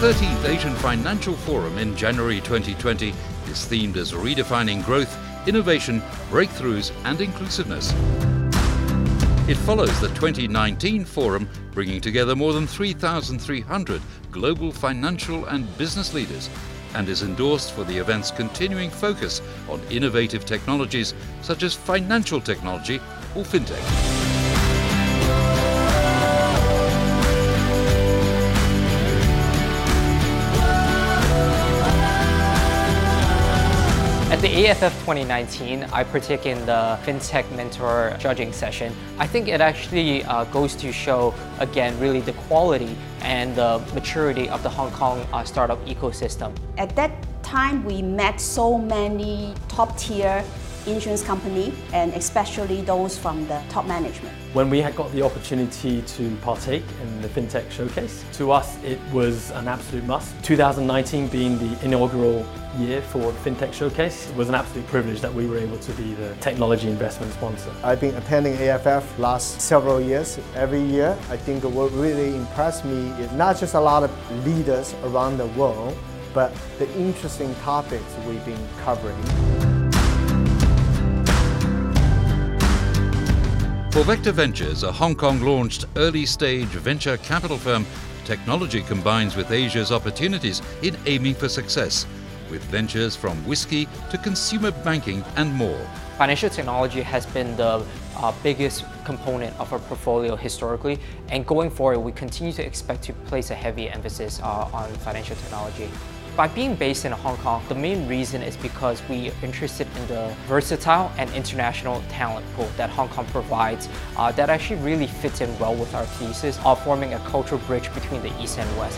Asian Financial Forum in January 2020 is themed as redefining growth, innovation, breakthroughs, and inclusiveness. It follows the 2019 forum, bringing together more than 3,300 global financial and business leaders, and is endorsed for the event's continuing focus on innovative technologies such as financial technology or fintech. The AFF 2019, I partook in the FinTech Mentor judging session. I think it actually uh, goes to show, again, really the quality and the maturity of the Hong Kong uh, startup ecosystem. At that time, we met so many top tier insurance company and especially those from the top management. When we had got the opportunity to partake in the FinTech Showcase, to us it was an absolute must. 2019 being the inaugural year for the FinTech Showcase, it was an absolute privilege that we were able to be the technology investment sponsor. I've been attending AFF last several years. Every year, I think what really impressed me is not just a lot of leaders around the world, but the interesting topics we've been covering. For Vectr Ventures, a Hong Kong launched early stage venture capital firm, technology combines with Asia's opportunities in aiming for success, with ventures from whiskey to consumer banking and more. Financial technology has been the uh, biggest component of our portfolio historically, and going forward, we continue to expect to place a heavy emphasis uh, on financial technology. By being based in Hong Kong, the main reason is because we are interested in the versatile and international talent pool that Hong Kong provides uh, that actually really fits in well with our thesis of forming a cultural bridge between the East and West.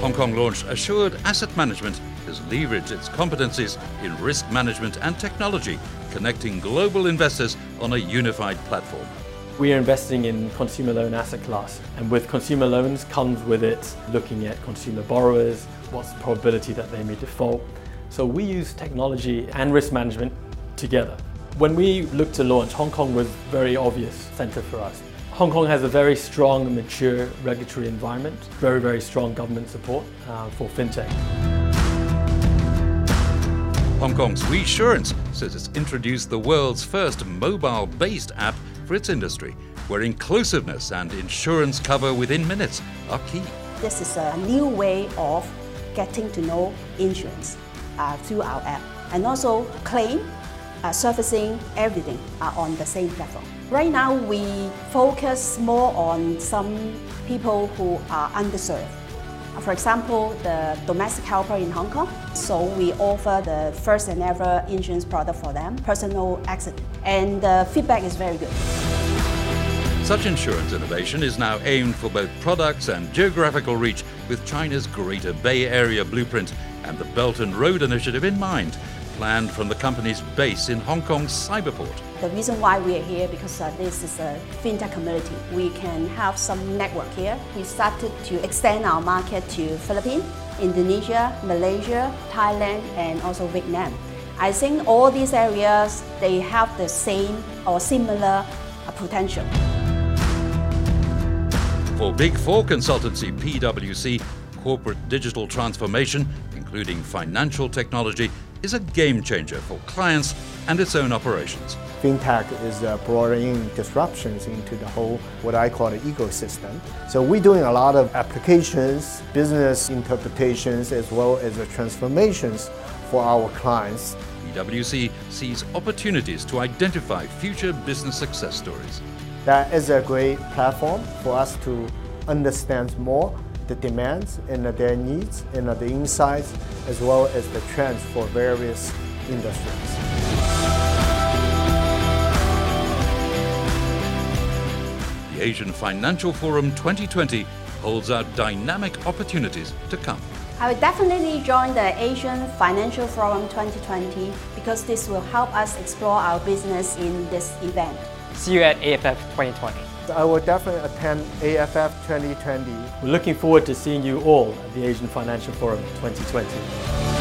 Hong Kong launched Assured Asset Management has leveraged its competencies in risk management and technology, connecting global investors on a unified platform. We are investing in consumer loan asset class and with consumer loans comes with it looking at consumer borrowers, what's the probability that they may default. So we use technology and risk management together. When we looked to launch, Hong Kong was very obvious centre for us. Hong Kong has a very strong mature regulatory environment, very, very strong government support uh, for fintech. Hong Kong's Wesurance says it's introduced the world's first mobile-based app for its industry, where inclusiveness and insurance cover within minutes are key. This is a new way of getting to know insurance uh, through our app. And also claim, uh, servicing, everything are on the same platform. Right now, we focus more on some people who are underserved for example, the domestic helper in Hong Kong. So we offer the first and ever insurance product for them, personal accident. And the feedback is very good. Such insurance innovation is now aimed for both products and geographical reach with China's Greater Bay Area blueprint and the Belt and Road Initiative in mind planned from the company's base in Hong Kong's Cyberport. The reason why we are here because uh, this is a fintech community. We can have some network here. We started to extend our market to Philippines, Indonesia, Malaysia, Thailand, and also Vietnam. I think all these areas, they have the same or similar uh, potential. For Big Four consultancy PwC, corporate digital transformation, including financial technology, is a game changer for clients and its own operations. FinTech is uh, bringing disruptions into the whole, what I call the ecosystem. So we're doing a lot of applications, business interpretations, as well as the transformations for our clients. PwC sees opportunities to identify future business success stories. That is a great platform for us to understand more the demands and their needs and the insights as well as the trends for various industries. The Asian Financial Forum 2020 holds out dynamic opportunities to come. I will definitely join the Asian Financial Forum 2020 because this will help us explore our business in this event. See you at AFF 2020. I will definitely attend AFF 2020. We're looking forward to seeing you all at the Asian Financial Forum 2020.